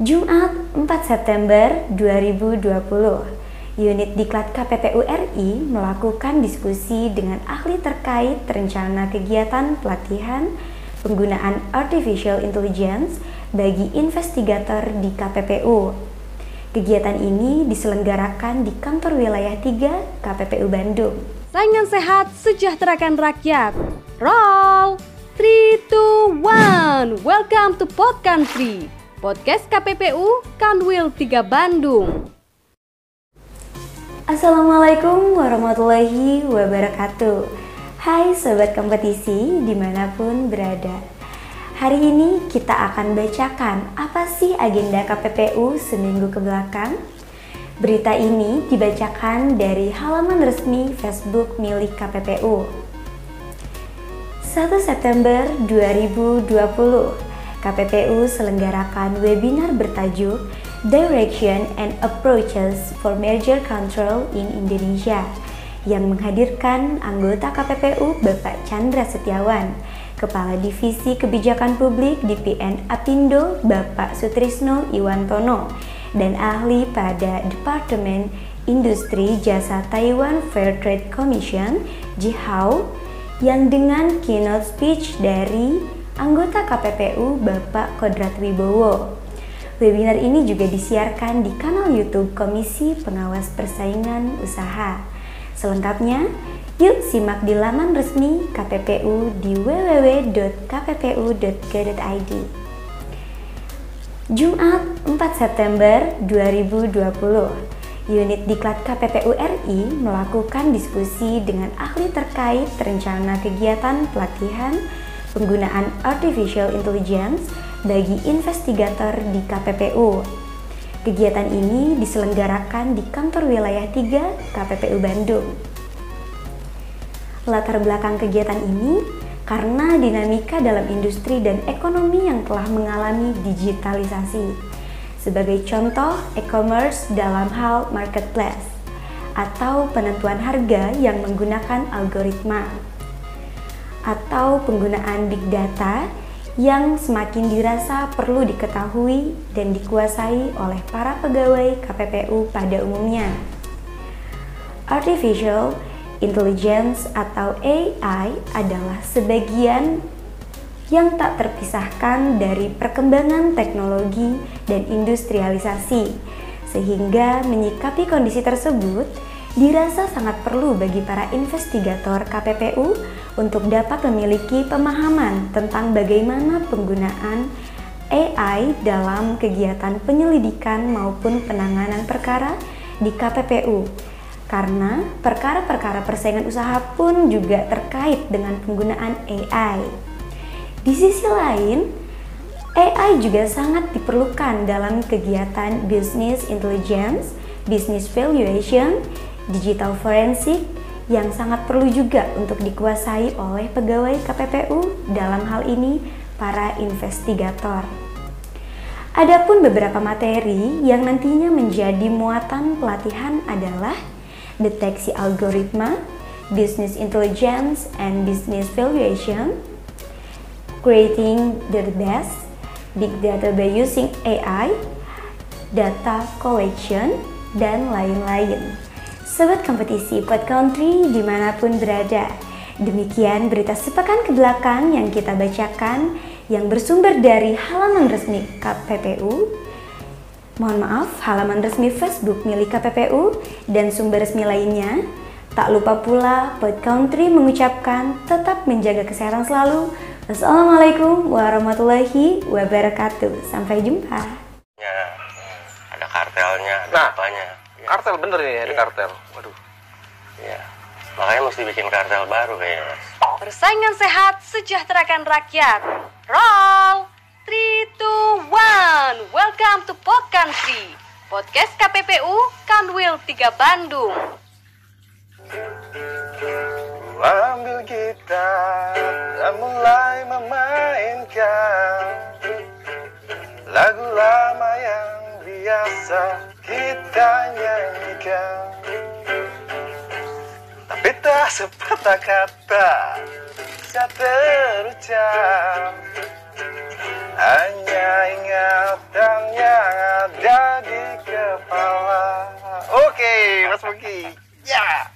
Jumat 4 September 2020, unit Diklat KPPU RI melakukan diskusi dengan ahli terkait rencana kegiatan pelatihan penggunaan artificial intelligence bagi investigator di KPPU. Kegiatan ini diselenggarakan di kantor wilayah 3 KPPU Bandung. Saingan sehat, sejahterakan rakyat. Roll! 3, 2, 1. Welcome to Pod Country. Podcast KPPU Kanwil 3 Bandung. Assalamualaikum warahmatullahi wabarakatuh. Hai sobat kompetisi di mana pun berada. Hari ini kita akan bacakan apa sih agenda KPPU seminggu ke belakang. Berita ini dibacakan dari halaman resmi Facebook milik KPPU. 1 September 2020, KPPU selenggarakan webinar bertajuk Direction and Approaches for Merger Control in Indonesia yang menghadirkan anggota KPPU Bapak Chandra Setiawan, Kepala Divisi Kebijakan Publik DPN Apindo Bapak Sutrisno Iwantono, dan ahli pada Departemen Industri Jasa Taiwan Fair Trade Commission, Jihao, yang dengan keynote speech dari anggota KPPU Bapak Kodrat Wibowo. Webinar ini juga disiarkan di kanal YouTube Komisi Pengawas Persaingan Usaha. Selengkapnya, yuk simak di laman resmi KPPU di www.kppu.go.id. Jumat 4 September 2020, unit Diklat KPPU RI melakukan diskusi dengan ahli terkait rencana kegiatan pelatihan penggunaan artificial intelligence bagi investigator di KPPU. Kegiatan ini diselenggarakan di kantor wilayah 3 KPPU Bandung. Latar belakang kegiatan ini karena dinamika dalam industri dan ekonomi yang telah mengalami digitalisasi. Sebagai contoh, e-commerce dalam hal marketplace atau penentuan harga yang menggunakan algoritma atau penggunaan big data yang semakin dirasa perlu diketahui dan dikuasai oleh para pegawai KPPU pada umumnya. Artificial Intelligence atau AI adalah sebagian yang tak terpisahkan dari perkembangan teknologi dan industrialisasi, sehingga menyikapi kondisi tersebut dirasa sangat perlu bagi para investigator KPPU untuk dapat memiliki pemahaman tentang bagaimana penggunaan AI dalam kegiatan penyelidikan maupun penanganan perkara di KPPU karena perkara-perkara persaingan usaha pun juga terkait dengan penggunaan AI. Di sisi lain, AI juga sangat diperlukan dalam kegiatan business intelligence, business valuation, digital forensik yang sangat perlu juga untuk dikuasai oleh pegawai KPPU dalam hal ini para investigator. Adapun beberapa materi yang nantinya menjadi muatan pelatihan adalah deteksi algoritma, business intelligence and business valuation, creating the best big data by using AI, data collection, dan lain-lain. Sobat kompetisi Pod Country di mana pun berada, demikian berita sepekan ke belakang yang kita bacakan yang bersumber dari halaman resmi KPPU Mohon maaf, halaman resmi Facebook milik KPPU dan sumber resmi lainnya. Tak lupa pula, Pod Country mengucapkan tetap menjaga kesehatan selalu. Wassalamualaikum warahmatullahi wabarakatuh. Sampai jumpa. Ya, ada kartelnya, ada Nah. apanya. Ya, Kartel bener nih ada Iya. kartel. Waduh. ya. Makanya mesti bikin kartel baru kayaknya, Mas. Persaingan sehat, sejahterakan rakyat. Roll! 3, 2, 1. Welcome to Pod Country. Podcast KPPU Kanwil 3 Bandung. Ku ambil gitar dan mulai memainkan lagu lama yang biasa kita nyanyikan. Tapi tak sepatah kata bisa terucap. Hanya ingatan yang ada di kepala. Oke Mas Muki Ya